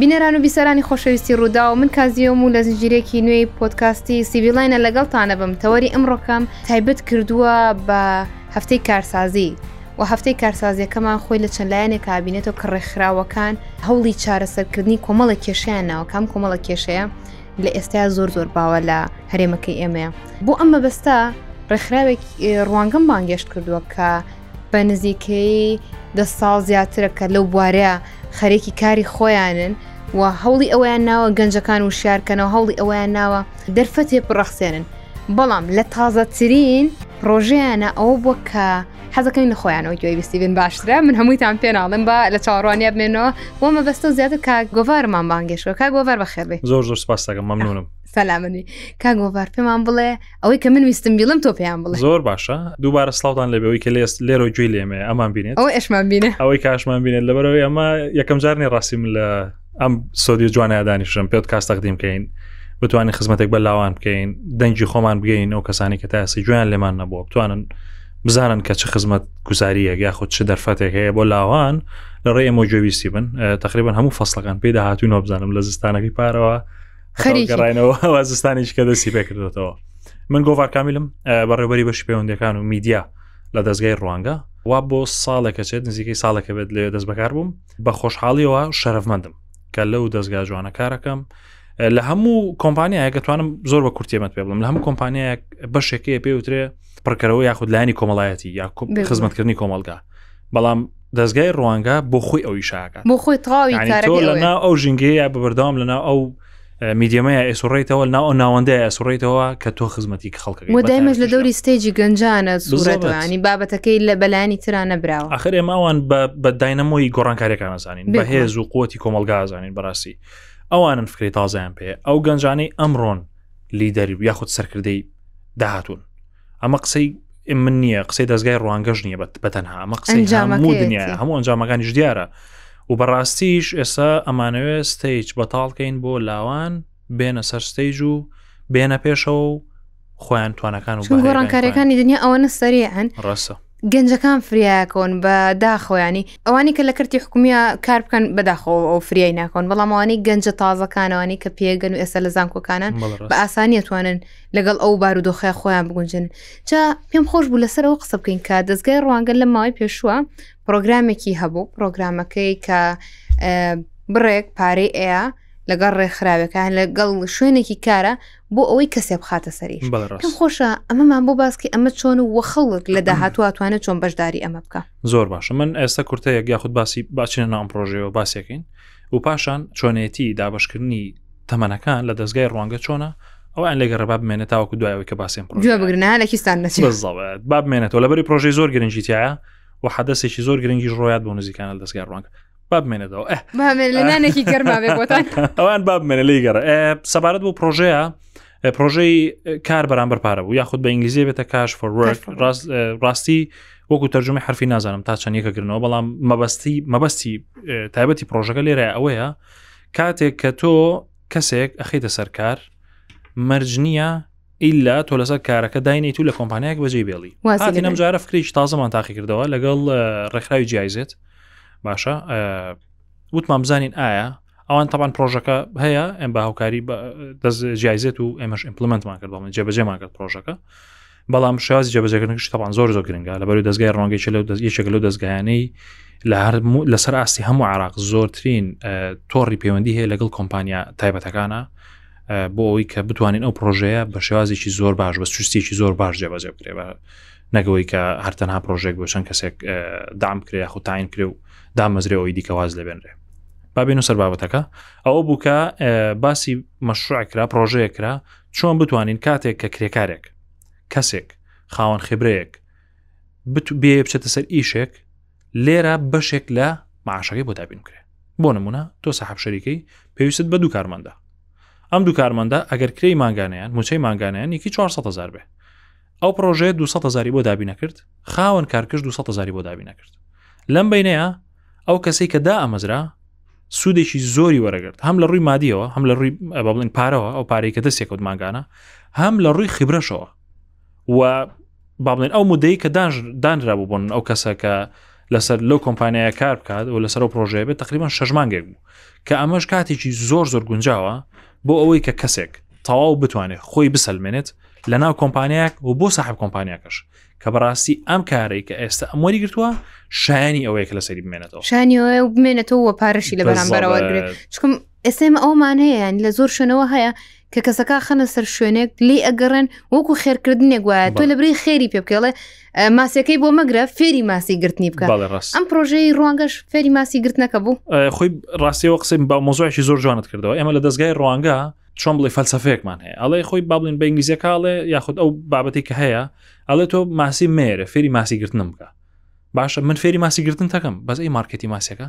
بینەران و بیسەرانی خۆشەویستی ڕووداو، من کازیۆم و لە زنجیرەیەکی نوێی پۆدکاستی سیڤیلاینە لەگەڵتانەبم، تەوەری ئەمڕۆکەم تایبەت کردووە بە هەفتەی کارسازی و هەفتەی کارسازیەکەمان خۆی لە چەند لایەنێکا ئەبینێتەوە کە ڕێکخراوەکان هەوڵی چارەسەرکردنی کۆمەڵێک کێشەیان ناوە کام کۆمەڵە کێشەیە لە ئێستا زۆر زۆر باوە لە هەرێمەکەی ئێمەیە بۆ ئەم مەبەستا ڕێکخراوێک ڕوانگەم بانگێشت کردووە کە بە نزیکەی دە ساڵ زیاترە کە لەو بوارەیە خەرێکی کاری خۆیانن و هەوڵی ئەویان ناوە گەنجەکان و شارکەنەوە هەوڵی ئەویان ناوە دەرفەتێ بڕەخسێنن بەڵام لە تازەترین پرۆژیانە ئەوە بووە کە حەزەکەین لە خۆیانەوە گوێی بیستی بن باشترە من هەموویتان پێناڵم بە لە چاڕوانیا بمێنەوە بۆ مەبەستە زیاتر کا گۆڤارمان بانگێشەوە کا گۆڤار بەخێڵێ زۆر زۆر سپاستەکەم مەمنونم سەلامنی کا گۆڤار پێمان بڵێ ئەوەی کە من ویستم بیڵم تۆ پێیان بڵێ زۆر باشە دووبارە سلااوان لەبەوەی کە لێست لێرە گوێ لێمێ ئەمان بینێت ئەو ئەشمان بینە ئەوەی کاشمان بینێت لەبەرەوەی ئەمە یەکەم جارنی ڕاستیم لە ئەم سۆدی جوانیادانیشم پێت کاس تەقدیم بکەین بتوانین خزمەتێک بە لاوان بکەین دەنگی خۆمان بگەین ئەو کەسانی کە تاسی جویان لێمان نەبووە بتوانن بزانن کە چه خزمەت گوزاریەک یاخود چ دەرفەتێک هەیە بۆ لاوان لە ڕێ ئەمە گوێویستی بن تقریبان هەموو فەسلەکان پێدا هاتوونەوە بزانم لە زستانەکەی پارەوە خەریگەڕینەوە زستانیش کە دەستی پێکردێتەوە من گۆڤار کامیلم بەڕێبەری بەش پەیوەندەکان و میدیا لە دەستگای ڕوانگە وا بۆ ساڵێکەچێت نزیکەی ساڵێکە بێت لێ دەست بەکار بووم بە خۆشحاڵیەوە شەرفمەندم کە لەو دەستگا جوانە کارەکەم لە هەموو کۆمپانیایە گەتوانم زۆر بە کورتێمەت پێ بڵم لە هەموو کۆمپانیایە بەشێکەیە پێوترێ پڕکەرەوە یاخود لایانی کۆمەڵایەتی یا خزمەتکردنی کۆمەلگا بەڵام دەستگای ڕوانگە بۆ خۆی ئەوی شاکە بۆ خۆی تەواوی لە ناو ئەو ژینگەیە بە بەردەوام لە ناو ئەو میدیەمەیە ئێسوڕێتەوە ناو ئەو ناوەندە ئەسوڕێتەوە کە تۆ خزمەتی خەڵک مدایمەش لە دەوری ستێجی گەنجانە زۆرەوانی بابەتەکەی لە بەلانی تررا نەبراوە ئەخر ئێماوان بە داینەمۆی گۆڕانکارەکانەزانین بە هێز و قوتی کۆمەلگازانین بەڕاستی ئەوانن فکری تازیان پێ ئەو گەنجانەی ئەمڕۆن لیدەری یاخود سەرکردەی داهاتون ئەمە قسەی من نییە قسەی دەستگای ڕوانگەش نییە بەت بەتەنها ئەمە قسەی هەموو دنیا هەموو ئەنجامەکانیش دیارە و بەڕاستیش ئێستا ئەمانەوێت ستیج بەتاڵکەین بۆ لاوان بێنە سەر ستیج و بێنە پێشەوە و خۆیان توانەکان و گۆڕانکاریەکانی دنیا ئەوەنە سەریعن ڕاستە گەنجەکان فریاکۆن بە داخۆیانی ئەوانی کە لە کەرتی حکومیە کار بکەن بەداخۆ ئەو فریای ناکۆن بەڵاموانی گەنجە تازەکانەوانی کە پێگەن و ئێستا لە زانکۆکانان بە ئاسانی توانن لەگەڵ ئەو بارودۆخی خۆیان بگونجن جا پێم خۆش بوو لەسەر ئەو قسە بکەین کە دەستگای ڕوانگە لە ماوەی پێشووە پرۆگرامێکی هەبوو پرۆگرامەکەی کە بڕێک پارەی ئەیە لەگەڵ ڕێکخراوەکان لەگەڵ شوێنێکی کارە بۆ ئەوەی کەسێ بخاتە سەریش پێم خۆشە ئەمەمان بۆ باسکی ئەمە چۆن و وەخەڵک لە داهاتوو توانە چۆن بەشداری ئەمە بکە زۆر باشە من ئێستا کورتەیەک یاخود باسی باچینە نام پرۆژەوە باسیەکەین و پاشان چۆنێتی دابشکردنی تەمەنەکان لە دەستگای ڕوانگە چۆنە ئەویان لەگە ڕێباب مێنێت تاوەکو دوایەوەی کە باسیێن بگرنا لەکیستان نەزەوەت باب مێنێتەوە لەبەری پرۆژەی زۆر گرنگیتیایە و حدەسێکی زۆر گرنگی ڕۆیات بۆ نزیکانە دەستگای ڕوانگە بابمێنێتەوە لەنانێکی گەرمابێتان ئەوان بابمێنە لی گەڕ سەبارەت بۆ پرۆژەیە پرۆژەی کار بەرامبەر پارە بوو یاخود بە ئینگلیزیە بێتە کاش ڕاستی وەکو تەرجمە حرفی نازانم تا چەندەکە گرنەوە بەڵام مەبەستی مەبەستی تایبەتی پرۆژەکە لێرە ئەوەیە کاتێک کە تۆ کەسێک ئەخیتە سەرکار مەرج نییە ئیلا تۆ لەسەر کارەکە داینیت و لە کۆمپانیایەک بەجێ بێڵی واسی هاتین لەبەر. ئەم جارە فکرێکی تازەمان تاقی کردەوە لەگەڵ اه، ڕێکخراوی جیایزێت باشە اه، وتمان بزانین ئایا ئەوان تاوان پرۆژەکە هەیە ئەم بە هاوکاری بە- دەست جیایزێت و ئێمەش ئیمپلمنتمان کرد بەڵێن جێبەجێمان کرد پرۆژەکە بەڵام شێوازی جێبەجێکردنش تاوان زۆر زۆر گرنگە لەبەروی دەستگای ڕۆنگەی لەو دەست یەکێک لەو دەستگایانەی لە هەرموو لەسەر ئاستی هەموو عراق زۆرترین اه، تۆڕی پەیوەندی هەیە لەگەڵ کۆمپانیا تایبەتەکانە بۆ ئەوەی کە بتوانین ئەو پرۆژەیە بە شێوازێکی زۆر باش بە چستێکی زۆر باش جێبەجێ بکرێ بە نەگەوەی کە هەرتەنها پرۆژێک بۆ چەند کەسێک دام کرێ یاخو تاین کرێ و دامەزرێ ئەوی دیکەواز لەبێنرێ بابێن و سەر بابەتەکە ئەوە بووکە باسی مەشروعکرا پرۆژەیەکرا چۆن بتوانین کاتێک کە کرێکارێک کەسێک خاوەن خبرەیەک بێ بچێتە سەر ئیشێک لێرە بەشێک لە معشەکەی بۆ دابین بکرێ بۆ نمونە تۆ سەحب شەریکەی پێویست بە دوو کارمەندە ئەم دوو کارمەندە ئەگەر کرێی ماگانیان موچەی ماگانیان یکی 400 هزار بێ ئەو پرۆژەیە 200 هزاری بۆ دابی نەکرد خاوەن کارکرد 200 هزاری بۆ دابی نەکرد لەم بینەیە ئەو کەسی کە دا ئەمەزرا سوودێکی زۆری وەرەگرت هەم لە ڕووی مادیەوە هەم لە ڕووی بڵین پارەوە ئەو پارەی کە دەستێکەوت ماگانە هەم لە ڕووی خیبرەشەوە و با بڵێن ئەو مدەی کە دانرا بوو بوون ئەو کەسە کە لەسەر لەو کۆمپانیایە کار بکات و لەسەر و پرۆژەیە بێت تقریبان شەژمانگەێک بوو کە ئەمەش کاتێکی زۆر زۆر گونجاوە بۆ ئەوەی کە کەسێک تەواو بتوانێت خۆی بسەلمێنێت لە ناو کۆمپانیاک و بۆ ساحب کۆمپانیاکەش کە بەڕاستی ئەم کارێک کە ئێستا ئەم وەری گرتووە شایانی ئەوەیە کە لەسەری بمێنێتەوە شانی بمێنێتەوە پارەشی لە بەرامبەرەوە چکم ئێستا ئێمە ئەوەمان هەیە یانی لە زۆر شوێنەوە هەیە کە کەسەکە خەنە سەر شوێنێک لی ئەگەڕێن وەکو خێرکردنێک وایە تۆ لە بری خێری پێ بکەڵێ ماسیەکەی بۆ مەگرە فێری ماسی گرتنی بکە ئەم پرۆژەی ڕوانگەش فێری ماسی گرتنەکە بوو خۆی ڕاستیەوە قسەی با مۆزوعی زۆر جوانت کردەوە ئێمە لە دەستگای ڕوانگە چۆن بڵی فەلسفەیەکمان هەیە ئەڵێ خۆی بابلین بە ئینگلیزیەکەڵێ یاخود ئەو بابەتی کە هەیە ئەڵێ تۆ ماسی مێرە فێری ماسی گرتنم بکە باشە من فێری ماسی گرتن تەکەم بەس ئەی مارکەتی ماسیەکە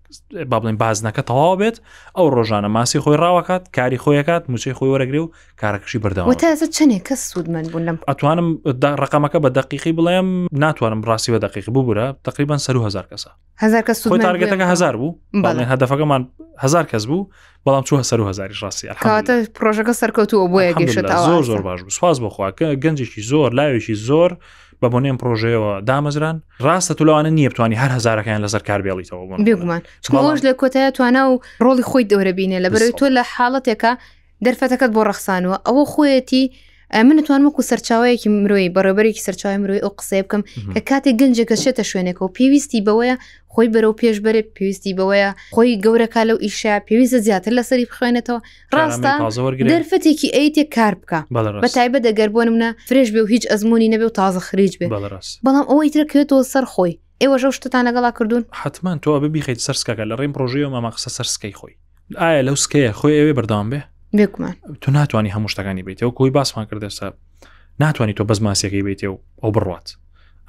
با بڵێن بازنەکە تەواو بێت ئەو ڕۆژانە ماسی خۆی ڕاوەکات کاری خۆیەکات موچەی خۆی وەرەگرێ و کارەکەشی بردەوە تازە چنێک کە سوودمەند بوون لەم ئەتوانم ڕقەمەکە بە دقیقی بڵێم ناتوانم ڕاستی بە دقیق ببوورە تقریبان سەر هزار کەسە هزار کەس تارگەتەکە هزار بوو هەدەفەکەمان هزار کەس بوو بەڵام چوە سەر هزاریش ڕاستی کاتە پرۆژەکە سەرکەوتووە بۆ یەگەشت زۆر زۆر باش سواز بخواکە گەنجێکی زۆر لاوێکی زۆر بە بۆ نێم پرۆژەیەوە دامەزران ڕاستە تو لەوانە نییە توانی هەر هزارەکان لەسەر کار بێڵیتەوە بێگومان چۆش لە کۆتایە توانا و ڕۆڵی خۆی دەورەبینێ لە بەرەوەی تۆ لە حاڵەتێکە دەرفەتەکەت بۆ ڕەخسانەوە ئەوە خۆیەتی من توان وەکو سەرچاوەیەکی مرۆی بەڕێبەرێکی سەرچاوی مرۆی ئەو قسەیە بکەم کە کاتێک گەنجێک دەچێتە شوێنێکەوە پێویستی بەوەیە خۆی بەرەو پێش بەرێ پێویستی بەوەیە خۆی گەورەکە لەو ئیشە پێویستە زیاتر لەسەری بخوێنێتەوە ڕاستە دەرفەتێکی ئەیتێک کار بکە بە تایبە دەگەر بۆ منە فرێش بێ و هیچ ئەزمموی نەبێ و تازە خریج بێ بەڵام ئەوەی ترکرێتەوە سەر خۆی ئێوەش ئەو شتتان لەگەڵا کردوون حتمما تۆ بە بیخیت سەر سکەکە لە ڕێم ڕۆژەیە مامە قسە سەر سکەی خۆی ئایا لەو سکەیە خۆی ئەوێ بەردەوام بێ بێکمان تۆ ناتوانانی هەموو شتەکانی بیتەوە کۆی باسمان کردێستا ناتوانانی تۆ بەس ماسیەکەی بیتێ و ئەو بڕات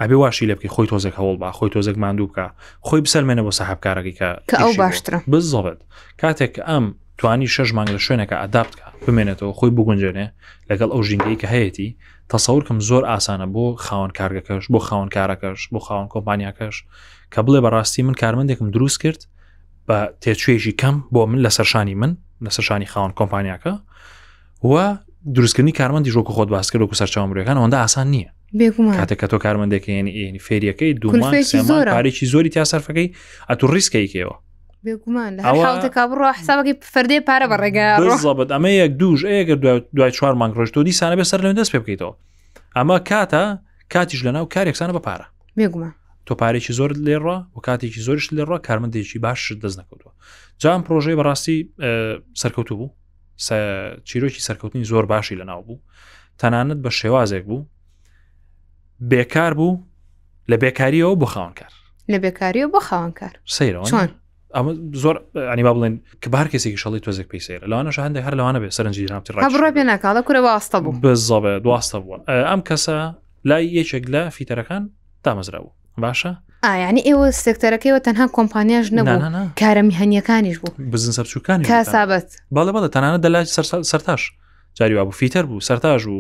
ئەبێ واشی لە بکەی خۆی تۆزێک هەوڵ با خۆی تۆزێک ماندوو بکە خۆی بسەلمێنە بۆ سەحب کارەکەی کە کە ئەو باشترە بزڵێت کاتێک ئەم توانی شەش مانگ لە شوێنەکە ئەدابتکە بمێنێتەوە خۆی بگونجێنێ لەگەڵ ئەو ژینگەی کە هەیەی تەسەور کەم زۆر ئاسانە بۆ خاوەن کارگەکەش بۆ خاوەن کارەکەش بۆ خاوەن کۆمپانیاکەش کە بڵێ بەڕاستی من کارمەندێکم دروست کرد بە تێچوێژی کەم بۆ من لە سەرشانی من لە سەرشانی خاوەن کۆمپانیاکە و دروستکردنی کارمەندی ژۆک خۆت باس کرد و سەرچاو مرۆەکان ئەوەندە ئاسان نییە کاتێککە تۆ کارمەندێکێنی فێریەکەی دومانێکی زۆری تا سەرفەکەی ئەتو ڕیسکەیکەوە بێگومان لە هەر حاڵتێکا بڕۆ حسابەکەی فەردەی پارە بە ڕێگا ڕۆزەبت ئەمە یەک دووش ئەگەر دوای چوار مانگ ڕۆژ تۆ دیسانە بێ سەر لەێن دەست پێ بکەیتەوە ئەمە کاتە کاتیش لەناو کارێکسانە بە پارە بێگومان تۆ پارێکی زۆر لێڕە و کاتێکی زۆرش لێڕە کارمەندێکی باش دەست نەکەوتوە جام پرۆژەی بەڕاستی سەرکەوتو بوو چیرۆکی سەرکەوتنی زۆر باشی لەناو بوو تەنانەت بە شێوازێک بوو بێکار بوو لە بێکاریەوە بۆ خاونکار لە بێکاریەوە بۆ خاونکار سەیرەوە چۆن ئەمە زۆر ئەنی با بڵێن کە بار کەسێکی شەڵی تۆزێک پێی سەیرە لەوانە هەندێک هەر لەوانە بێ سەرنجی رامتی ڕڕۆ پێ ناکڵە کورە واستە بوو بزەبێ دواستە بووە ئەم کەسە لای یەکێک لە فیتەرەکان دامەزرا بوو باشە ئاینی ئێوە سێکتەرەکەیەوە تەنها کۆمپانیاش نەبوو کارە میهنیەکانیش بوو بزن سەرچووکانی کاسابەت بەڵێ بەڵە تەنانە دەلای سەرتاش جاری وابوو فیتەر بوو سەرتاژ و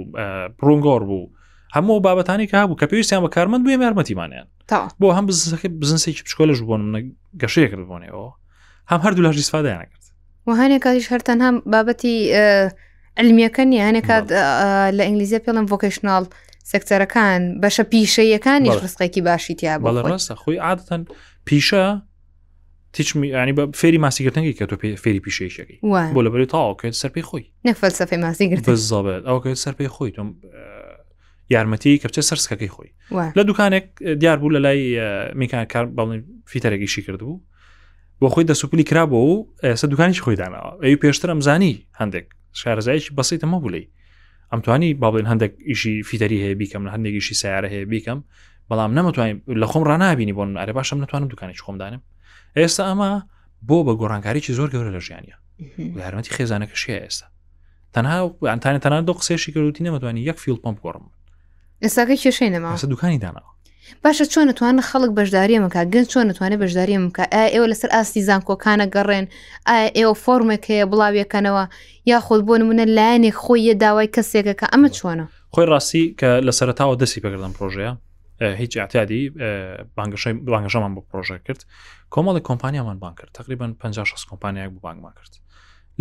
ڕوونگۆڕ بوو هەموو بابەتانی کە بوو کە پێویستیان بە کارمەند بووێ یارمەتیمانیان بۆ هەم بزەکە بزنسێکی بچکۆلەش بۆن منە گەشەیە کرد بۆنێەوە هەم هەردوو لاش دیسفادەیان کرد و هەنێک کاتیش هەر تەنها بابەتی علمیەکە نیە هەنێک کات لە ئینگلیزیە پێڵم ڤۆکشنناڵ سەکتەرەکان بەشە پیشەیەکانی ڕستقێکی باشی تیا بەڵێ ڕاستە خۆی عادەتەن پیشە تیچمیانی بە فێری ماسیگرتنگی کە تۆ فێری پیشەیشەکەی بۆ لە بەری تاواکەێت سەرپی خۆی نەفەلسەفی ماسیگرزابێت ئەوکەێت سەرپی خۆی تۆم یارمەتی کە بچێت سەرسکەکەی خۆی لە دوکانێک دیار بوو لە لای میکان کار بەڵێن فیتەرێکیشی کردبوو بۆ خۆی دەسوپلی کرا بۆ و ئێستا دوکانیش خۆی داناوە ئەوی پێشتر ئەم زانی هەندێک شارزایکی بەسیت ئەمە بولی ئەمتوانی باڵێن هەندێک ئیشی فیتەری هەیە بیکەم لە هەندێکیشی سیارە هەیە بیکەم بەڵام نەمەتوانین لە خۆم ڕنابینی بۆن ئەرە باشم نتوانم دوکانی چ خۆمدانم ئێستا ئەمە بۆ بە گۆڕانکاریی زۆر گەورە لە ژیانە یارمەتی خێزانەکە شێ ئێستا تەنها ئەتانە تەنان دڵ قسێشی کردوتی نەمەتوانانی یەک فیل پمپ گۆڕم ئێستاکە کێشەی نەما دوکانی داناوە باشە چۆن نتوانە خەڵک بەشداری مکە گەن چۆن نتوانێت بەشداری مکە ئێوە لەسەر ئاستی زانکۆکانە گەڕێن ئایا ئێوە فۆرمێک هەیە بڵاویەکەنەوە یاخود بۆ نمونە لایەنێک خۆی یە داوای کەسێکەکە ئەمە چۆنە خۆی ڕاستی کە لە سەرتاوە دەستی پێکردم پرۆژەیە هیچ اعتیادی بانگەشەمان بۆ پرۆژە کرد کۆمەڵی کۆمپانیامان بان کرد تقریبان 56 کۆمپانیایك بۆ بانگمان کرد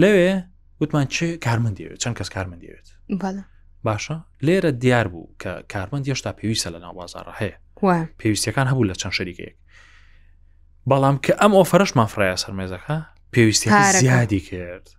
لەوێ وتمان چ کارمن دەوێت چەند کەس کارمن دەوێت باشە لێرە دیار بوو کە کارمەند هێشتا پێویستە لە ناو بازارە هەیە پێویستەکان هەبوو لە چەند شەریکەیەک بەڵام کە ئەم ئۆفرەش مافرایە سەرمێزەکە پێویستی زیادی کرد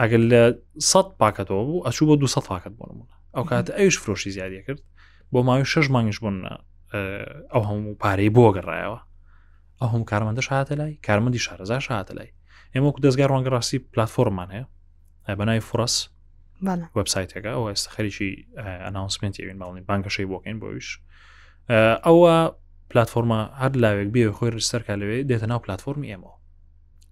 ئەگەر لە سەد پاکەتەوە بوو ئەچوو بۆ دو پاکەت بۆ نمونە ئەو کاتە ئەوش فرۆشی زیادی کرد بۆ ماوی شش مانگش بوون ئەو هەموو پارەی بۆ گەڕایەوە ئەو هەم کارمەندە شاتە لای کارمەندی شارەزا شاتە لای ئێمەکو دەستگار ڕەنگە ڕاستی پلتفۆرمان هەیە بەنای فرەس وبسایتەکە ئەو ئێستا خەریکی ئەناونسمنتی ئەوین باڵنی بانگەشەی بۆکەین بۆیش ئەوە پلتفۆرمە هەر لاوێک بێ خۆی ریسەرکە لەوێ دێتە ناو پلتفۆرمی ئێمەوە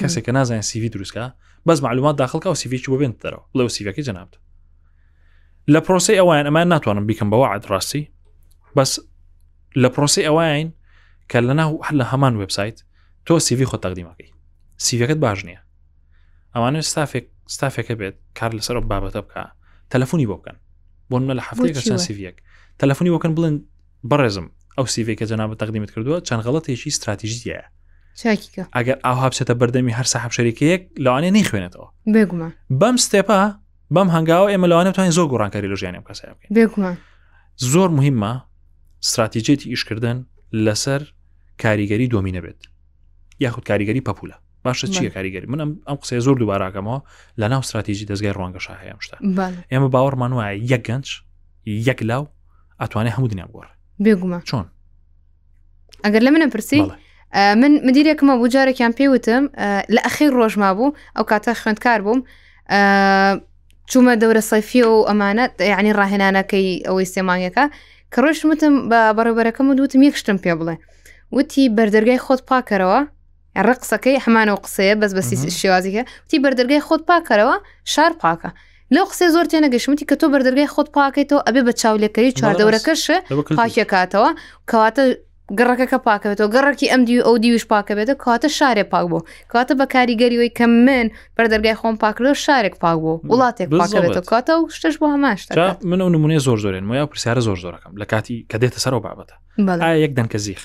کەسێک کە نازانین سیوی دروستکە بەس معلومات داخلکە و سیویی بۆ بێن دەرەوە بڵێ سیوەکەی جەنابت لە پرۆسی ئەوان ئەمان ناتوانم بیکەم بەوە عادڕاستی بەس لە پرۆسی ئەوین کە لە ناو هەر لە هەمان وبسایت تۆ سیوی خۆ تەقدیمەکەی سیوەکەت باش نییە ئەوانە ستافێک ستافێکە بێت کار لەسەر بابەتە بکە تەلەفۆنی بۆ بکەن بۆ منە لە هەفتەیەکە چەند سیویەک تەلەفۆنی بۆکەن بڵێن بەڕێزم ئەو سیڤەی کە جەنابە تەقدیمت کردووە چەند غڵەتێکی ستراتیژیە چاکیکە ئەگەر ئاو هاپچێتە بەردەمی هەر سەحب شەریکەیەک لەوانێ نەیخوێنێتەوە بێگومە بەم ستێپا بەم هەنگاوە ئێمە لەوانێ توانین زۆر گۆڕانکاری لە ژیانی ئەم کەسە بکەین بێگومە زۆر مهمە ستراتیجێتی ئیشکردن لەسەر کاریگەری دۆمی نەبێت یاخود کاریگەری پەپولە باشە چیە کاریگەری من ئەم قسەیە زۆر دووباراکەمەوە لە ناو استراتیژی دەستگای ڕوانگەشا هەیەم شتا ئێمە باوەڕمان وایە یەک گەنج یەک لاو ئەتوانێت هەموو دنیا گۆڕ بێگومە چۆن ئەگەر لە منە پرسی من مدیرێکمە بوو جارێکیان پێوتم لە ئەخیر ڕۆژما بوو ئەو کاتە خوێندکار بووم چوومە دەورە سەفی و ئەمانەت یعنی ڕاهێنانەکەی ئەوەی سێمانگەکە کە ڕۆشتمتم بە بەڕێبەرەکەم و دوتم یەک شتم پێ بڵێ وتی بەردەرگای خۆت پاکەرەوە ڕق قسەکەی هەمانە و قسەیە بەس بەسی شێوازیکە تی بەردەرگای خۆت پاکەرەوە شار پاکە لەو قسێ زۆر تێ نەگەشمتی کە تۆ بەردەرگای خۆت پاکەیتەوە ئەبێ بە چاولێکەری چواردەورەکەش پاکێکاتەوە کەواتە گەڕەکەکە پاکەوێتەوە گەڕکی ئەم دیو ئەو دیویش پاکەبێتە کاتە شارێ پاک بوو کاتە بە کاریگەریەوەی کە من بەردەرگای خۆم پاکرۆ شارێک پاک بوو وڵاتێک پاکەوێتەوە کاتە و شتش بۆ هەماش من و نمونێ زۆر زۆرێن وە پرسیارە زۆر زۆرەکەم لە کاتی کە دێتە سەرەوە بابەتە یەک دەنکە زیخ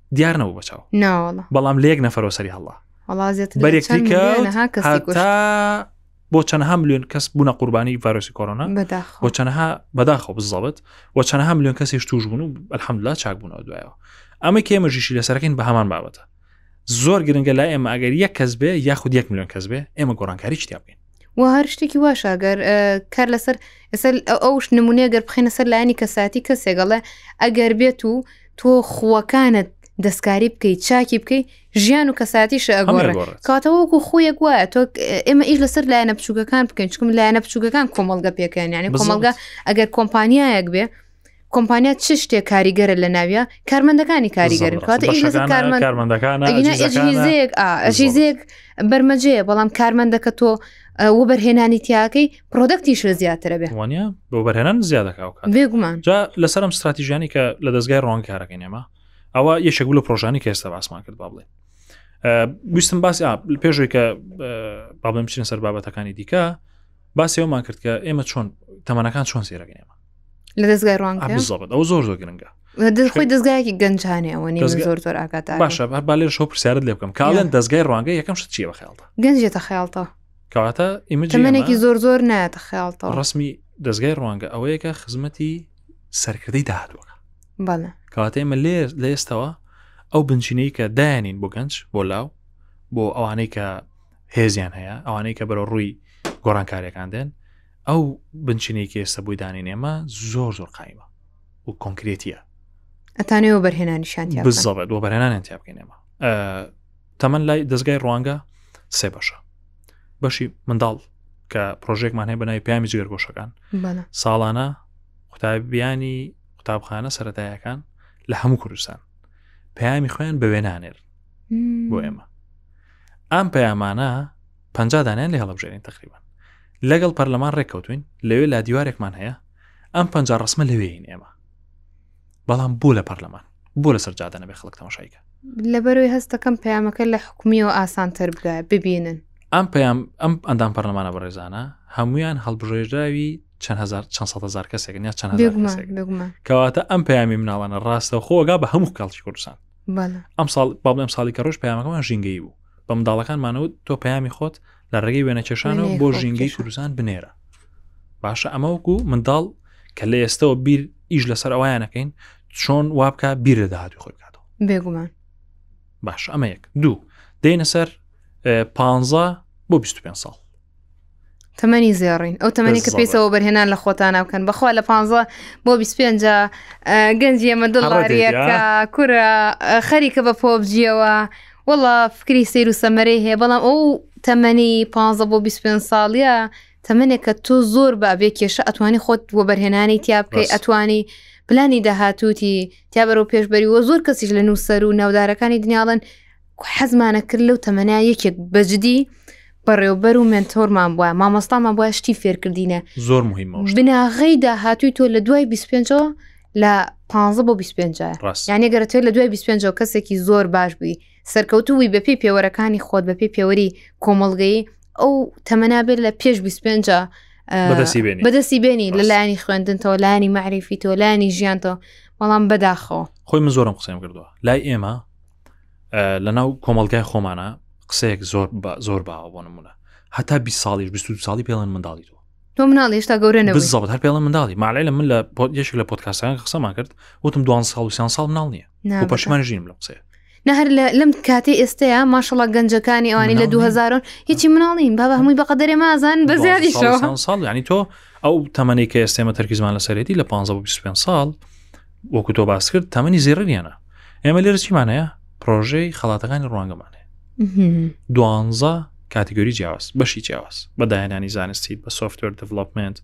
دیار نەبوو بە چاو ناوەڵە بەڵام لە یەک نەفەرەوە سەری هەڵا وڵازێت بەرێکتی کە هەتا بۆ چەندها میلیۆن کەس بوونە قوربانی ڤایرۆسی کۆرۆنا بۆ چەندها بەداخەوە بزڵبت و چەندها میلیۆن کەسیش توش بوون و ئەلحەمدلا چاک بوونەوە دوایەوە ئەمە کێمەژیشی لەسەرەکەین بە هەمان بابەتە زۆر گرنگە لای ئێمە ئەگەر یەک کەس بێ یاخود یەک میلیۆن کەس بێ ئێمە گۆڕانکاری شتیا بکەین و هەر شتێکی واش ئەگەر کار لەسەر ئەسەر ئەوش نمونێ گەر بخینە سەر لایانی کەساتی کەسێگەڵێ ئەگەر بێت و تۆ خوەکانت دەستکاری بکەیت چاکی بکەیت ژیان و کەساتیش ئەگۆڕێت کاتەوەکو خۆیەک وایە تۆ ئێمە ئیش لەسەر لایەنە بچووکەکان بکەین چکم لایەنە بچووکەکان کۆمەلگە پێکەنیانی کۆمەلگە ئەگەر کۆمپانیایەک بێ کۆمپانیا چ شتێک کاریگەرە لە ناویە کارمەندەکانی کاریگەرن کاتە ئیش لەسەر کارمەندەکانژیزێک بەرمەجەیە بەڵام کارمەندەکە تۆ و بەرهێنانی تیاکەی پرۆدەکتیش زیاترە بێ وانە بۆ بەرهێنان زیادەکە بێگومان جا لەسەرم استراتیژیانی کە لە دەستگای ڕۆنکارەکەی نێمە ئەوە یەکێک لە پرۆژانی کە ئێستا باسمان کرد با بڵێ گوستم باسی پێشوی کە بابم چین سەر بابەتەکانی دیکە باسیەوەمان کرد کە ئێمە چۆن تەمەەکان چۆن سێرەکەێمە لە دەستگای ڕوان بزڵت ئەو زۆر زۆر گرنگە خۆی دەستگایەکی گەنجانێ ئەوە نی زۆر زۆر ئاکات باشە هەر با لێش هەو پرسیارت لێ بکەم کاڵێن دەستگای ڕوانگە یەکەم شت چیە بەخیاڵتە گەنجێتە خیاڵتە کەواتە ئیمەجمێکی زۆر زۆر ناتە خیاڵتە ڕسمی دەستگای ڕوانگە ئەوەیەکە خزمەتی سەرکردەی داهاتوەکە بەڵێ کەواتە ئمە لێ لە ئێستەوە ئەو بنچینەی کە دایانین بۆ گەنج بۆ لاو بۆ ئەوانەی کە هێزیان هەیە ئەوانەی کە بەرە ڕووی گۆڕانکاریەکان دێن ئەو بنچینەی کە ئێستا بۆی دانێن ئێمە زۆر زۆر قایمە و کۆنکرێتیە ئەتانەوە بەرهێنانیشان بزەبێت بۆ بەرهێنانیان تیا بکەین ئێمە تەمەەن لای دەستگای ڕوانگە سێ بەشە بەشی منداڵ کە پرۆژێکمان هەیە بەناوی پامی جگەر گۆشەکان ساڵانە قوتابیانی قوتابخانە سەتایەکان لە هەموو کوردستان پەیامی خۆیان بەوێ نانێر بۆ ئێمە ئەم پەیامانە پەنجا دانەیان لێ هەڵەبژێرین تەقریبەن لەگەڵ پەرلەمان ڕێککەوتوین لەوێ لا دیوارێکمان هەیە ئەم پەنجا ڕسمە لەوێین ئێمە بەڵام بۆ لە پەرلەمان بۆ لەسەر جادەنە بێ خەڵک تەماشایکە لەبەروی هەستەکەم پەیامەکە لە حکومیەوە ئاسانتر بگە ببینن ئەم پەیام ئەم ئەندام پەرلەمانە بەڕێزانە هەمویان هەڵبژێژراوی چەند هزار چەند سە هزار کەسێک یا چەند کەواتە ئەم پەیامی مناڵانە ڕاستە خۆگا بە هەموو کاڵی کوردستان ئەم ساڵ بابڵێم ساڵی کە ڕۆژ پەیامەکەمان ژینگەی بوو بە منداڵەکانمانەوە تۆ پەیامی خۆت لە ڕێگەی وێنەکێشانەوە بۆ ژینگەی کوردستان بنێرە باشە ئەمەوەکو منداڵ کە لە ئێستەوە بیر ئیش لەسەر ئەویانەکەین چۆن وابکە بیر لە داهاتوی خۆی بکاتەوە بێگومان باش ئەمە یەک دوو دێنە سەر پ بۆ 25 ساڵ تەمەنی زێڕین ئەو تەمەنی کە پێیسەوە بەرهێنان لە خۆتانە بکەن بەخوا لە پ بۆ 25 گەنج ئێمە دڵڕاریەکە کورە خەریکە بە پۆبجیەوە وڵا فکری سیر و سەمەرەی هەیە بەڵام ئەو تەمەنی پ بۆ 25 ساڵە تەمەنێک کە تۆ زۆر بە بێ کێشە ئەتوانی خۆت بۆ بەرهێنانی تیا بکەی ئەتوانی پلانی داهاتوتی تیا بەرەو پێشبەری وە زۆر کەسیش لە نووسەر و ناودارەکانی دنیاڵن حەزمانە کرد لەو تەمەنە یەکێک بەجددی بەڕێوبەر و مێنتۆرمان بووە مامۆستامان بووە شتی فێرکردینە زۆر مهمە بناغی داهاتوی تۆ لە دوای 25 لە 15 بۆ 25 یانە گەرە توێ لە دوای 25 کەسێکی زۆر باش بووی سەرکەوتووی بەپی پێوەرەکانی خۆت بەپی پێوەری کۆمەڵگەی ئەو تەمەنابێت لە پێش 25 بەدەستی بێنی لە لایانی خوێندنەوە لایانی معریفی تۆ لایانی ژیانتەوە بەڵام بەداخەوە خۆی من زۆرم قسەم کردووە لای ئێمە لەناو کۆمەلگای خۆمانە قسەیەک زۆر زۆر باوە بۆ نمونە هەتا بی ساڵیش بی ساڵی پێڵەن منداڵی تۆ تۆ مناڵ هێشتا گەورە بزەڵت هەر پێڵە منداڵی ماڵی لە من لە یەشێک لە پۆتکاسەکان قسەمان کرد وتم دوان ساڵ و سیان ساڵ مناڵ نییە پەشمان ژیم لە قسەیە نە هەر لەم کاتی ئێستەیە ماشەڵە گەنجەکانی ئەوانی لە 2000 هیچی مناڵین بابا هەمووی بەقدرێ مازان بە زیادی ساڵ ینی تۆ ئەو تەمەەی کە ئێستێمە تەرکیزمان لە سەرێتی لە 15 ساڵ وەکو تۆ باس کرد تەمەنی زیڕنیانە ئێمە لێرە چیمانەیە پرۆژەی خڵاتەکانی ڕوانگەمانێ دوانزە کاتیگۆری جیاواز بەشی جیاواز بە داهێنانی زانستی بە سوفتوەر دڤلوپمنت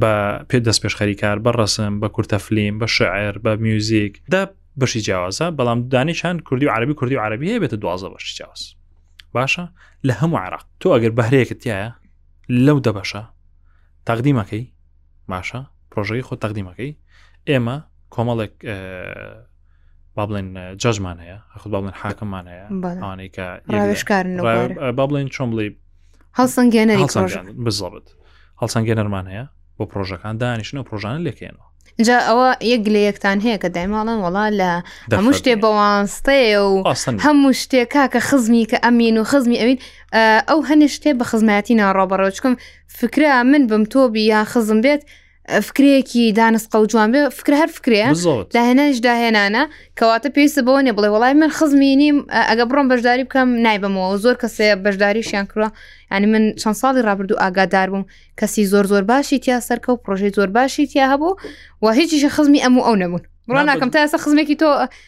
بە پێ دەست پێشخەری کار بە ڕسم بە کورتە فلیم بە شعر بە میوزیک دا بەشی جیاوازە بەڵام دانیشان کوردی و عربی کوردی و عربی هەیە بێتە دوازە بەشی جیاواز باشە لە هەموو عراق تۆ ئەگەر بەهرەیەکتایە لەو دەبەشە تاقدیمەکەی باشە پرۆژەکەی خۆ تەقدیمەکەی ئێمە کۆمەڵێک با بڵێن جەژمان هەیە خود با بڵێن حاکممان هەیە ئەوانەی کە ڕاوێشکارن با بڵێن چۆن بڵێ هەڵسەنگێنەری بزڵبت هەڵسەنگێنەرمان هەیە بۆ پرۆژەکان دانیشنە پرۆژانە لێکێنەوە جا ئەوە یەک لە یەکتان هەیە کە دایماڵن وڵا لە هەموو شتێ بەوانستەیە و هەموو شتێکا کە خزمی کە ئەمین و خزمی ئەوین ئەو هەنێ شتێ بە خزمەتی ناڕۆبەڕەوە چکم فکرە من بم تۆبی یا خزم بێت فکرەیەکی دانست قەوجوان بێ فکر هەر فکرەیە داهێنانش داهێنانە کەواتە پێویستە بەوە نێ بڵێ وڵای من خزمینیم ئەگە بڕۆم بەشداری بکەم نایبمەوە زۆر کەسێ بەشداریشیان کڕە ینی من چەند ساڵی ڕابردوو ئاگادار بووم کەسی زۆر زۆر باشی تیا سەرکە و پرۆژەی زۆر باشی تیا هەبوو و هیچیشە خزمی ئەم و ئەو نەبوون بڕۆ ناکەم تا ئێستا خزمێکی تۆ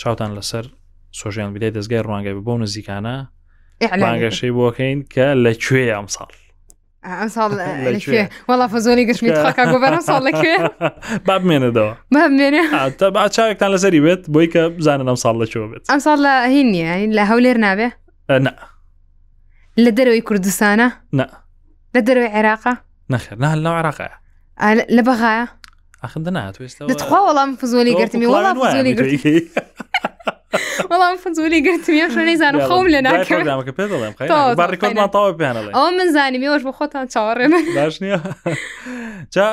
چاوتان لەسەر سۆژیان میدیای دەستگای ڕوانگەی بە بۆ نزیکانە ڕانگەشەی بۆکەین کە لە کوێ ئەم ساڵ ئەمساڵ وڵا فزۆری گشتمی تخاکە گۆبەرە ساڵ لەکوێ بابمێنەدەوە بابمێنێ تا با چاوێکتان لەسەری بێت بۆی کە بزانن ئەم ساڵ لەکەوە بێت ئەم ساڵ لە هین نییە لە هەولێر نابێ نە لە دەرەوەی کوردستانە نە لە دەرەوەی عێراقا نەخێر نە لە عێراقە لە بەغایە تخوا وەڵام فزۆلی گرتمی وەڵام فزۆلی گرتی وەڵام فزۆلی گرتمی شە نەیزانم خۆم لە ناکەمەکە پێ دەڵێم ڕێکۆردمان تاوە پێیان ئەو من زانیمی وەش بە خۆتان چاوەڕێ باش نییە جا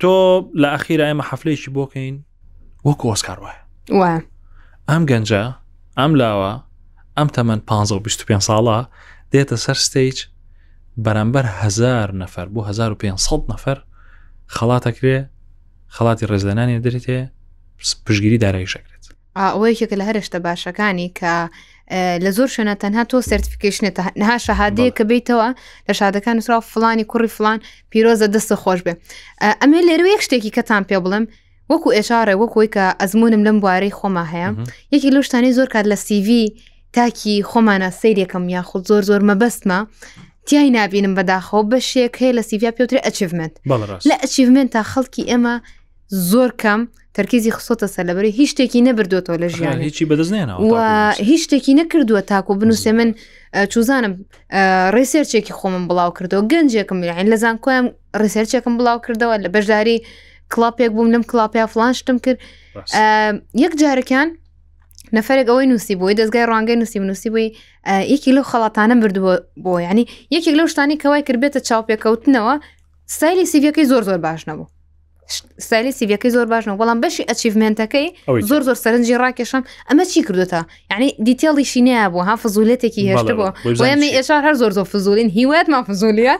تۆ لە ئەخیرا ئێمە حەفلەیەکی بۆکەین وەکو ئۆسکار وایە ئەم گەنجە ئەم لاوە ئەم تەمەەن 15 25 ساڵە دێتە سەر ستیج بەرامبەر هەزار نەفەر بۆ 1500 نەفەر خەڵاتەکرێ خەڵاتی ڕێزلێنانی دەرێتێ پشگیری دارایشەکرێت ئەوە یەکێکە لە هەرشتە باشەکانی کە لە زۆر شوێنە تەنها تۆ سرتفیکیشنێت نها شەهادەیە کە بیتەوە لە شادەکان نووسرا فلانی کوڕی فلان پیرۆزە دەستە خۆش بێ ئەمێ لێرو یەک شتێکی کەتان پێ بڵم وەکو ئێچارە وەکۆی کە ئەزمونم لەم بوارەی خۆما هەیە یەکی لەو شتانی زۆر کات لە سیV تاکی خۆمانە سیرێکم یاخود زۆر زۆر مەبەستمە تای نبینم بەداخەوە بەشێک هەیە لە سیڤیا پێوتری ئەچیڤمنت لە ئەچیڤمنت تا خەڵکی ئێمە زۆر کەم تەرکیزی خسۆتە سەر لەبەری هیچ شتێکی نەبردوێتەوە لە ژیان هیچی بەدەستێن هیچ شتێکی نەکردووە تاکو بنووسێ من چوزانم ڕێسێرچێکی خۆمم بڵاو کردەوە گەنجێکم یان لە زانکۆیان ڕێسێرچێکم بڵاو کردەوە لە بەشداری کڵاپێک بووم لەم کڵاپیا فلان شتم کرد یەک جارەکان نەفرێک ئەوەی نووسی بووی دەستگای ڕوانگەی نووسی نووسی بووی یەکی لەو خەڵاتانە بردووە بۆ ینی یەکێک لەو شتانی کەوای کردبێتە چاوپێکەوتنەوە سایلی سیڤەکەی زۆر زۆر باش نەبوو سالی سیڤەکەی زۆر باشنەوە بەڵام بەشی ئەچیڤمنتەکەی زۆر زۆر سەرنجی ڕاکێشم ئەمە چی کردوتە یعنی دیتێڵیشی نیا بوو ها فزولەتێکی هێشت بۆ وەمی ئێشار هەر زۆر زۆر فزولین هیوات ما فزولیە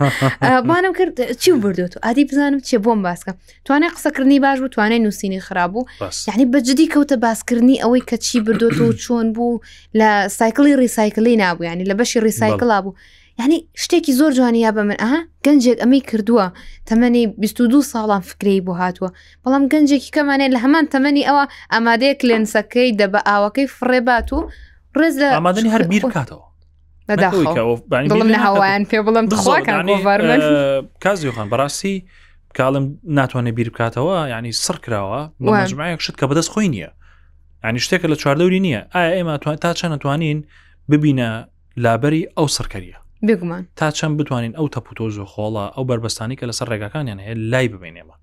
بانم کرد چی بردوێت و ئادی بزانم چێ بۆم باسکە توانێ قسەکردنی باش بوو توانێ نووسینی خراب بوو یعنی بەجددی کەوتە باسکردنی ئەوەی کە چی بردوێت و چۆن بوو لە سایکلی ریسایکلی نبوو ینی لە بەشی ریسایکلا بوو یعنی شتێکی زۆر جوانی یا بە من ئەها گەنجێک ئەمەی کردووە تەمەنی 22 ساڵان فکرەی بۆ هاتووە بەڵام گەنجێکی کەمانێت لە هەمان تەمەنی ئەوە ئامادەیە کلێنسەکەی دە بە ئاوەکەی فڕێبات و ڕێز لە ئامادەنی هەر بیر بکاتەوە بەداڵم لە هەوایان پێ بڵم دخواکانوارمن کازیخان بەڕاستی کاڵم ناتوانێت بیر بکاتەوە ینی سڕ کراوە بەژمایەک شت کە بەدەست خۆی نییە ینی شتێکە لە چواردەوری نییە ئایا ئێمە تا چەندتوانین ببینە لابەری ئەو سڕکەریە بگومان تا چەند بتوانین ئەو تەپوتۆز و خۆڵە ئەو بەربەستانی کە لەسەر ڕێگاکانیان هەیە لای ببینێمە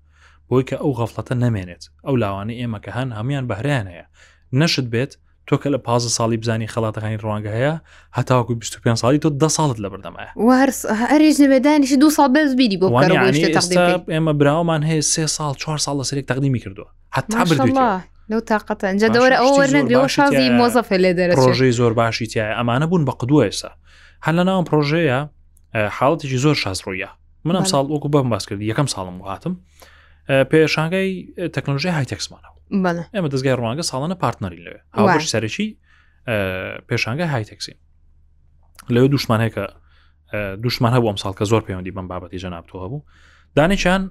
بۆی کە ئەو غەفلەتە نەمێنێت ئەو لاوانە ئێمە کە هەن هەموان بەهرەیان هەیە نەشت بێت تۆ کە لە پازە ساڵی بزانانی خەڵاتەکانی ڕوانگە هەیە هەتاوەکو 25 ساڵی تۆ ده ساڵت لە بەردەمایە هەرێژ نەبێدانیش دو ساڵ بەزبیری بۆ ئێمە براوەمان هەیە سێ ساڵ چوار ساڵ لە سەرێک تەقدیمی کردووە هەتا بردوێتەوە ماشەڵڵا لەو تااقەتە ئەجا ماشا، دەوەرە ئەو شتی زۆر وەرنەگرەوە باشی شازی تایە. مۆزەفێ لێ دەرەچێت پرۆژەی زۆر باشی تایە ئەمانە بوون بە قدووە ئێستا هەر لە ناوم پرۆژەیە اه، حاڵەتێکی زۆر شاز ڕوویە منم بەڵێ. ساڵ وەکو بەم باس کرد یەکەم ساڵم بۆ هاتم اه، پێشانگای اه، تەکنۆلژی هایتەکسمانە بەڵێ ئێمە دەستگای ڕوانگە ساڵانە پارتنەری لەوێ وای. هاوبەش سەرەکی اه، پێشانگای هایتەکسین لەوێ دوشمان هەیە کە اه، دوشمان هەبوو ئەم ساڵ کە زۆر پەیوەندی بەم بابەتی جەنابتۆ هەبوو دانیشان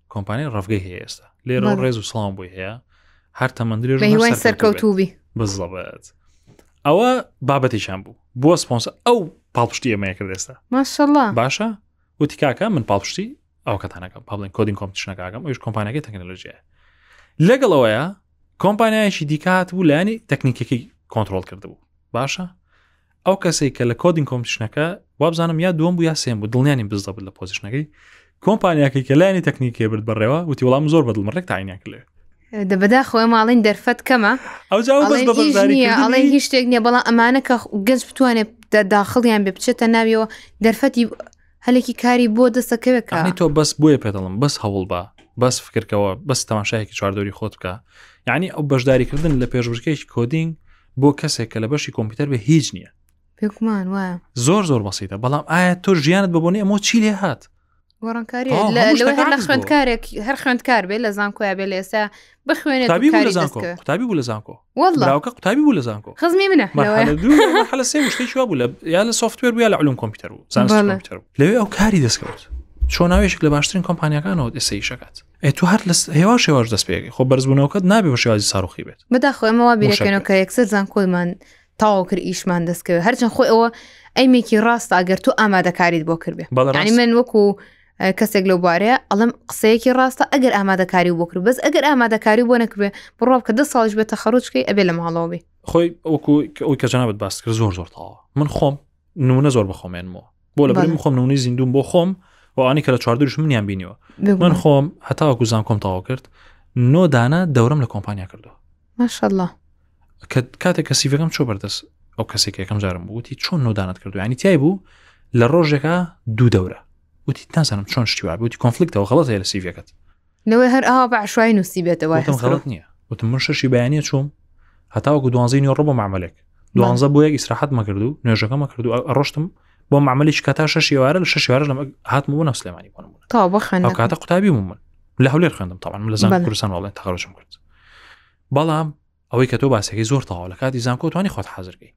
کۆمپانی ڕفگەی هەیە ئێستا لێرە ڕێز و سلام بۆی هەیە هەر تەمەندرێژ سەرکەوتوبی بزڵبێت ئەوە بابەتێکیان بوو بۆ سپۆنس ئەو پاڵپشتی ئەمەیە کرد ئێستا ماشەڵە باشە وتی کاکە من پاڵپشتی ئەو کەتانەکەم پاڵین کۆدین کۆمپشنەکەم ئەوش کۆمپانیەکەی تەکنەلۆژیە لەگەڵ ئەوەیە کۆمپانیایشی دیکات بوو لانی تەکنیکەکەی کۆنتترۆل کردبوو باشە ئەو کەسەی کە لە کۆدین کۆمپیشنەکە وابزانم یا دوم بوو یا سێم بوو دڵنیانی بزدە بوو لە پۆزیشنەکەی کۆمپانیاکەی کە لایانی تەکنیکی برد بەڕێوە وتی وڵام زۆر بەدڵ ڕێک تاینیان کرێ دەبدا خۆی ماڵین دەرفەت کەمە ئەڵێ هیچ شتێک نیە بەڵام ئەمانە کە گەنج بتوانێت داخڵیان بێ بچێتە ناویەوە دەرفەتی هەلێکی کاری بۆ دەسەکەوێت کە ئەنی تۆ بەس بۆیە پێدەڵم بەس هەوڵ بە بەس فکرکەوە بەس تەماشایەکی چواردۆری خۆت بکە یعنی ئەو بەشداریکردن لە پێشبرکێکی کۆدینگ بۆ کەسێک کە لە بەشی کۆمپیوتەر بە هیچ نییە پێکمان وایە زۆر زۆر بەسیتە بەڵام ئایا تۆ ژیانت بە بۆنی ئەمە چی لێ هات گۆڕانکاری تەواو، لە هەموو لەوەی هەر شتەکانت لە بۆ. خوێندکارێک هەر خوێندکار بێ لە زانکۆیا بێ لە ئێستا بخوێنێت و قوتابی بوو کاری لە زانکۆ دەستکە قوتابی بوو لە زانکۆ وەڵاوکە قوتابی بوو لە زانکۆ خزمی منە حل سێ شتێکی وا بوو لە یا لە سوفتوێر بوو یا لە علوم کۆمپیوتەر و زانستر لەوێ ئەو کاری دەستکەوت چۆن ناوێشک لە باشترین کۆمپانیەکانەوە ئێسەی شکات ئەی تو هەر لە هێوا شێواش دەست پێگەی خۆ بەرزبوونەوەکەت نابێ بە شێوازی ساروخی بێت بەدا خۆمەوە بیرەکەنەوە کە یەکسەر زان کۆمان تاو کرد ئیشمان دەستکەوێت هەرچەند خۆی ئەوە ئەیمێکی ڕاستە ئەگەر تو ئامادەکاریت بۆ کردێ بەڵانی من وەکو کەسێک لەو بارەیە ئەڵم قسەیەکی ڕاستە ئەگەر ئامادەکاری بۆ کرد بەس ئەگەر ئامادەکاری بۆ نەکرێ بڕۆ کە دە ساڵش بێتە خەرچکەی ئەبێ لە ماڵەوەبی خۆی ئەوکو ئەوی کە جنابەت باس کرد زۆر زۆر تاوە من خۆم نمونە زۆر بەخۆمێنمەوە بۆ لە بەرم خۆم نونی زیندوم بۆ خۆم ئەوانی کە لە چواردرش منیان بینیوە من خۆم هەتاوەکو زانکۆم تاوا کرد نۆدانە دەورم لە کۆمپانیا کردو ماشەڵا کاتێک کە سیڤەکەم چۆ بەردەست ئەو کەسێک یەکەم جارم بووتی چۆن نۆدانت کردو ینی تای بوو لە ڕۆژێکە دوو دەورە وتی تازانم چۆن شتیوا بوتی کۆنفلیکتەوە غڵەت هەیە لە سیڤەکەت لەوەی هەر ئاوا بە عشوای نووسی بێتەوە غڵت نییە وتم من شەشی بەیانە چوم هەتاوەکو دوانزی نیۆ ڕۆبە معملێک دوانزە بۆ یەک ئیسراحەت مەکردو نوێژەکە مەکردو ڕۆشتم بۆ معملیش کە تا شش وارە لە شش وارە لەمە هاتم بوو نەسلێمانی بوون کاتە قوتابی بوو من لە هەولێر خوێندم تاوان لە زان کوردستان وڵێن تەخەرشم کرد بەڵام ئەوەی کە تۆ باسەکەی زۆر تاوا لە کاتی زانکۆ توانی خۆت حازرکەی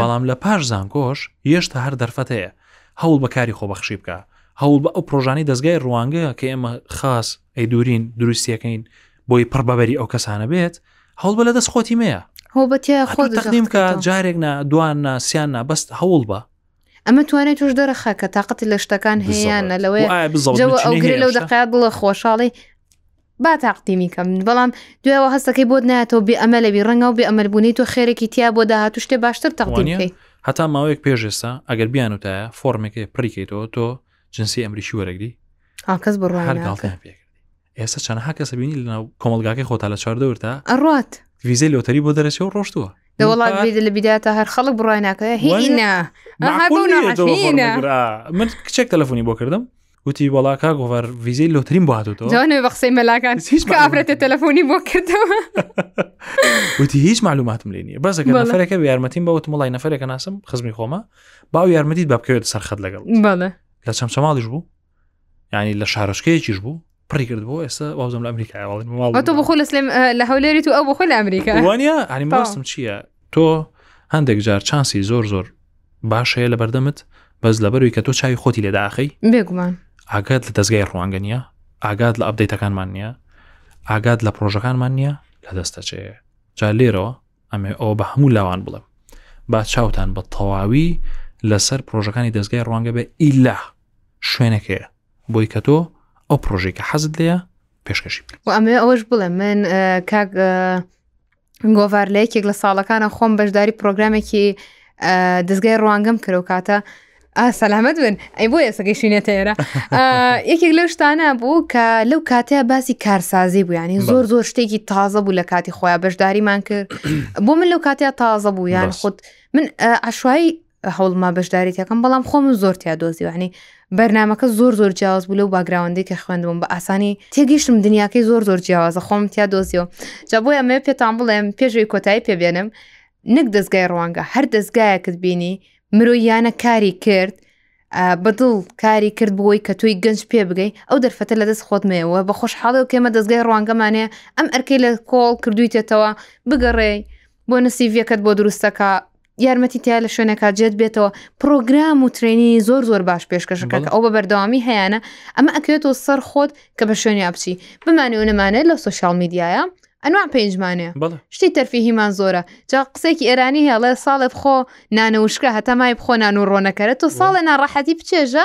بەڵام لە پاش زانکۆش یشتا هەر دەرفەت هەیە هەوڵ بەکاری خۆ بەخشی بکە هەوڵ بە ئەو پرۆژانی دەستگای ڕوانگە کە ئێمە خاص ئەی دوورین دروستیەکەین بۆی پڕ بەبەری ئەو کەسانە بێت هەوڵ بە لە دەست خۆتی مەیە خۆتەقدیم کە جارێک نا دوان ناسییان نا بەست هەوڵ بە ئەمە توانێت توش دەرەخە کە تااقەتی لە شتەکان هەیەیانە لەوەیە بزڵ لەو دەقات بڵە خۆشحاڵی با تاقدیمی کەم بەڵام دوێەوە هەستەکەی بۆت نایەتەوە بێ ئەمە لەبی ڕەنگە و بێ ئەمەلبوونی تۆ خێرێکی تیا بۆ داهاتوو شتێ باشتر تەقدیمکەی هەتا ماوەیەک پێشێستا ئەگەر بیان وتایە فۆرمێکی پڕیکەیتەوە تۆ جنسی ئەمریکی وەرەگری هاکەس بڕ هەر گڵتە پێ ئێستا چەنەها کەسە بینی لەناو کۆمەلگاکەی خۆتا لە چواردەورتا ئەڕات ویزەی لۆتەری بۆ دەرەچێ و ڕۆشتووە لە وڵات لە بیداتا هەر خەڵک بڕای ناکە هینە من کچێک تەلەفۆنی بۆ کردم وتی وەڵا کاک گۆڤەر ویزەی لۆترین بۆ هاتوتەوە جوانێ بە قسەی مەلاکان هیچ هیچ کە معلومات ئافرەتە تەلەفۆنی بۆ کردەوە وتی هیچ معلوماتم لێ نییە بەس ئەگەر بەڵێ. نەفرەکە یارمەتیم بەوتم وڵی نەفرێکە ناسم خزمی خۆمە باو یارمەتیت بە بکەوێت سەرخەت لەگەڵ بەڵێ لە چەمچەماڵیش بوو ینی لە شارۆچکەیەکیش بوو پڕی کرد بۆ ئێستا وازم لە ئەمریکایڵ ئەتۆ بخۆ لە سلێم ئە، لە هەولێری تو ئەو بخۆ لە ئەمریکا وانە ئەنی تەواو. ماستم چییە تۆ هەندێک جار چانسی زۆر زۆر باش هەیە لەبەردەمت بەس لەبەروی کە تۆ چاوی خۆتی لێدا ئاخی بێگومان ئاگات لە دەستگای ڕوانگە نیە ئاگات لە ئەبدەیتەکانمان نییە ئاگات لە پرۆژەکانمان نییە کە دەستە چێ جا لێرەوە ئەمێ ئەوە بە هەموو لاوان بڵێم با چاوتان بە تەواوی لەسەر پرۆژەکانی دەستگای ڕوانگە بێ ئیلا شوێنەکەیە بۆی کە تۆ ئەو پرۆژێکە حەزت لەیە پێشکەشی و ئەمێ ئەوەش بڵێ من کاک گۆڤار لە یەکێک لە ساڵەکانە خۆم بەشداری پرۆگرامێکی دەستگای ڕوانگەم کرە و کاتە سەلامەت بن ئەی بۆ ئێسەکەی شوینێتە ئێرە یەکێک لەو شتانە بوو کە لەو کاتەیە باسی کارسازی بوویانی زۆر زۆر شتێکی تازە بوو لە کاتی خۆیان بەشداریمان کرد بۆ من لەو کاتەیە تازە بوو یان خودت من عشایی هەوڵما بەشداریتەکەم بەڵام خۆم زۆر تیا دۆزیوانی بەرنمەکە زۆر زۆر جیاواز بوو لەو باگراوەندی کە خوێندبووم بە ئاسانی تێگەیشتم دنیاکەی زۆر زۆر جیاوازە خۆم تیا دۆزیەوە جا بۆ ئەمێ پێتان بڵێم پێشوی کۆتایی پێبێنم نەک دەستگای ڕوانگە هەر دەستگایەکت بینی مرۆیانە کاری کرد بەدڵ کاری کرد بۆی کە تۆی گەنج پێ بگەی ئەو دەرفەتە لە دەست خۆتمەوە بە خۆشحاڵی و کێمە دەستگای ڕوانگەمانەیە ئەم ئەرکەی لە کۆڵ کردویتێتەوە بگەڕێ بۆ نسیڤەکەت بۆ دروستەکە یارمەتی تیا لە شوێنەکە جێت بێتەوە پرۆگرام و ترێنی زۆر زۆر باش پێشکەشەکە ئەو بە بەردەوامی هەیەە ئەمە ئەکرێتەوە سەر خۆت کە بە شوێنی بچی بمانێ و نەمانێت لە سوسیال میدیایە ئەنوان پێنجمانێ شتی تەرفی هیمان زۆرە جا قسێکی ئێرانی هێڵێ ساڵێ بخۆ نانەوشکە هەتا مای بخۆ نان و ڕۆنەکەرە تۆ ساڵێ ناڕەحەتی بچێژە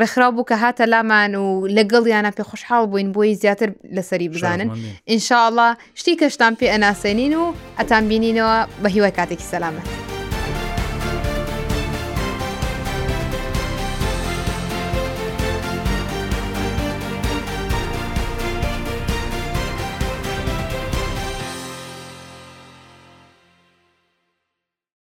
ڕێکخراو بوو کە هاتە لامان و لەگەڵ یانە پێ خۆشحاڵ بووین بۆی زیاتر لەسەری بزانن ئینشاءله شتی کەشتان پێ ئەناسێنین و ئەتان بینینەوە بە هیوای کاتێکی سەلامەت.